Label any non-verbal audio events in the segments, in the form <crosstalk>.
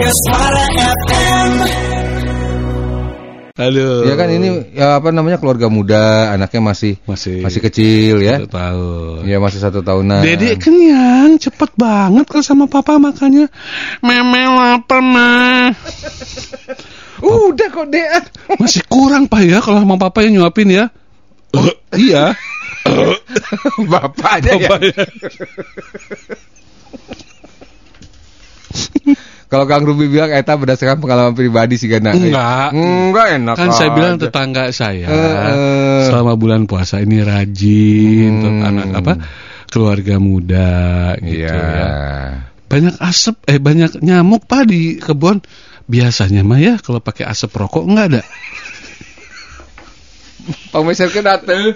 Suara FM. Aduh. Ya kan ini ya apa namanya keluarga muda, anaknya masih masih masih kecil ya. satu tahun. Ya masih satu tahunan. Dede kenyang, cepet banget kalau sama papa makannya. Meme lapar mah. <laughs> Udah kok Dea. Masih kurang pak ya kalau sama papa yang nyuapin ya. iya. <laughs> Bapak aja ya. <laughs> Papa ya. Kalau Kang Ruby bilang eta berdasarkan pengalaman pribadi sih kan. Enggak. Enggak enak. Kan saya bilang tetangga saya selama bulan puasa ini rajin untuk Hmm. anak apa keluarga muda gitu Iya. ya. Banyak asap eh banyak nyamuk pak di kebun. Biasanya mah ya kalau pakai asap rokok enggak ada. <laughs> Pemirsa ke dateng.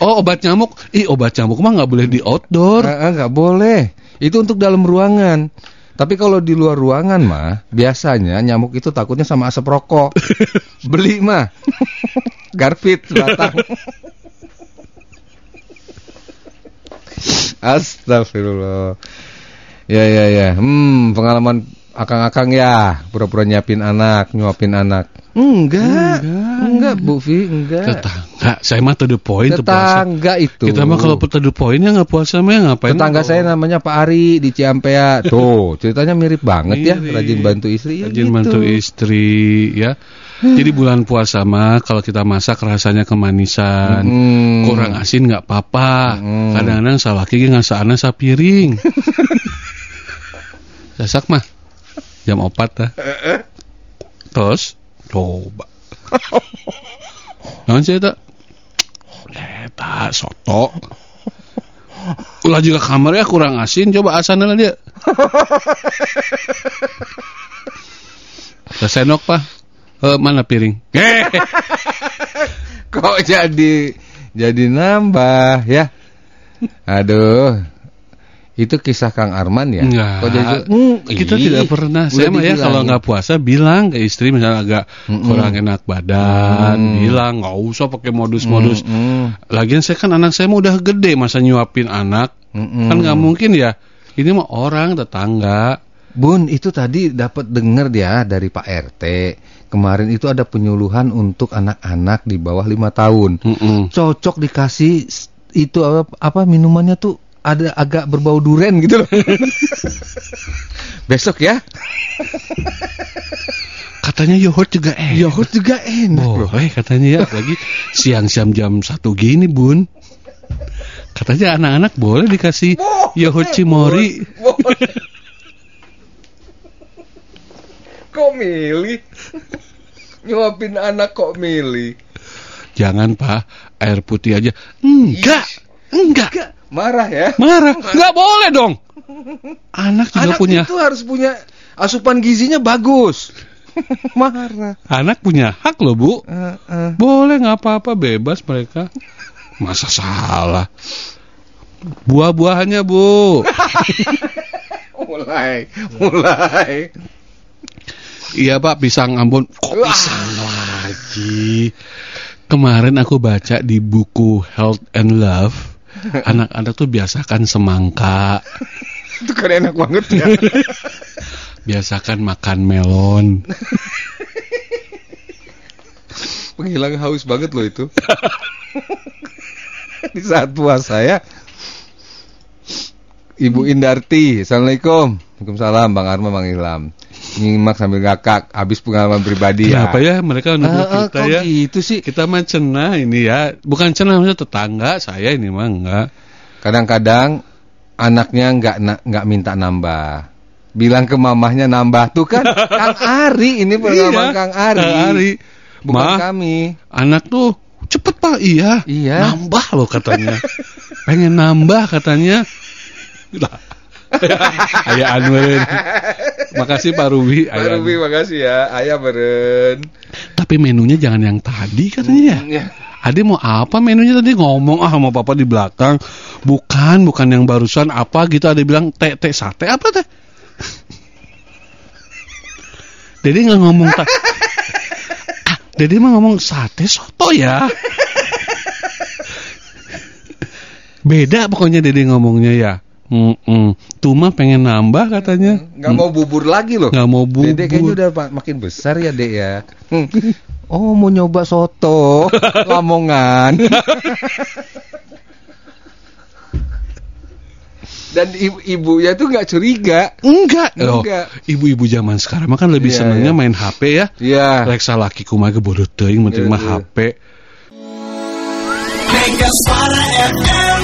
Oh obat nyamuk, ih obat nyamuk mah nggak boleh di outdoor. Enggak boleh. Itu untuk dalam ruangan. Tapi kalau di luar ruangan mah biasanya nyamuk itu takutnya sama asap rokok. <laughs> Beli mah. Garfit batang. Astagfirullah. Ya ya ya. Hmm, pengalaman akang-akang ya, pura-pura nyiapin anak, nyuapin anak. Enggak. Enggak, Bu Vi, enggak. Tetangga, saya mah to the point tuh puasa. Tetangga itu. Kita mah kalau to the point ya nggak puasa mah ya ngapain? Tetangga saya namanya Pak Ari di Ciampea. Tuh, ceritanya mirip banget ya, rajin bantu istri ya Rajin gitu. bantu istri ya. Jadi bulan puasa mah kalau kita masak rasanya kemanisan. Hmm. Kurang asin nggak apa-apa. Hmm. Kadang-kadang salaki ge ngasaana sapiring. Sasak <laughs> mah jam 4 tah. Terus coba. <laughs> Naon sih eta? Eta soto. Ulah juga kamar ya kurang asin coba asana lah dia. Senok pak. Eh, mana piring? <laughs> Kok jadi jadi nambah ya? Aduh. Itu kisah Kang Arman ya? enggak. Kok jadi Hmm, kita ih, tidak pernah. Saya mah ya kalau nggak puasa bilang ke istri misalnya agak Mm-mm. kurang enak badan, Mm. bilang nggak usah pakai modus-modus. Mm-mm. Lagian saya kan anak saya mah udah gede masa nyuapin anak. Mm-mm. Kan nggak mungkin ya. Ini mah orang tetangga. Bun, itu tadi dapat dengar dia dari Pak RT. Kemarin itu ada penyuluhan untuk anak-anak di bawah lima tahun. Mm-mm. cocok dikasih itu apa, apa minumannya tuh ada agak berbau duren gitu loh. <laughs> Besok ya. Katanya yogurt juga enak. Yogurt juga enak. Boleh katanya ya, lagi siang-siang jam satu gini bun. Katanya anak-anak boleh dikasih yogurt cimori. Kok milih? Nyuapin anak kok milih? Jangan pak, air putih aja. Enggak, enggak. Marah ya? Marah, enggak boleh dong. Anak juga Anak punya, itu harus punya asupan gizinya bagus. Marah. anak punya hak loh bu. Eh, eh. Boleh nggak apa-apa, bebas mereka. Masa salah? Buah-buahannya bu. <laughs> Mulai, mulai. Iya pak, pisang Ambon. Kok pisang lagi? Kemarin aku baca di buku Health and Love, <laughs> anak-anak tuh biasakan semangka, <laughs> Itu kan enak banget ya. <laughs> biasakan makan melon. Penghilang haus banget loh itu. Di saat puasa ya. Ibu Indarti, Assalamualaikum. Waalaikumsalam, Bang Arma, Bang Ilham. Nyimak sambil ngakak, habis pengalaman pribadi Kenapa ya mereka Ah, nuduh ah, kita kok ya? gitu sih? Kita mah cenah ini ya, bukan cenah maksudnya tetangga saya ini mah enggak. Kadang-kadang anaknya nggak na- nggak minta nambah. Bilang ke mamahnya nambah tuh kan <laughs> Kang Ari ini pengalaman Iya, Kang Ari. Kang Ari. Bukan Ma, kami. anak tuh cepet pak, iya. Iya. Nambah loh katanya. Pengen nambah katanya. Lah. <laughs> <laughs> Ayah Anwar. Makasih Pak Ruby. Pak Ayah Ruby makasih ya. Ayah beren. Tapi menunya jangan yang tadi katanya ya. Ya. Ade mau apa menunya tadi ngomong ah sama papa di belakang. Bukan, bukan yang barusan apa gitu ada bilang teh teh sate apa teh? <laughs> Dede nggak ngomong tak. ah, Dede mah ngomong sate soto ya. <laughs> Beda pokoknya Dede ngomongnya ya. Mm-mm. Tuh mah pengen nambah katanya. Nggak mau bubur lagi loh. Nggak mau bubur. Dede kayaknya udah makin besar ya, Dek ya. Hmm. Oh, mau nyoba soto <laughs> Lamongan. Dan ibu ibunya tuh nggak curiga. Enggak. Loh, Enggak. Ibu-ibu zaman sekarang mah kan lebih Iya, senengnya iya. main HP ya. Iya. Reksa laki kumaha bodoh teuing penting Iya, mah iya. HP. Mega Suara FM.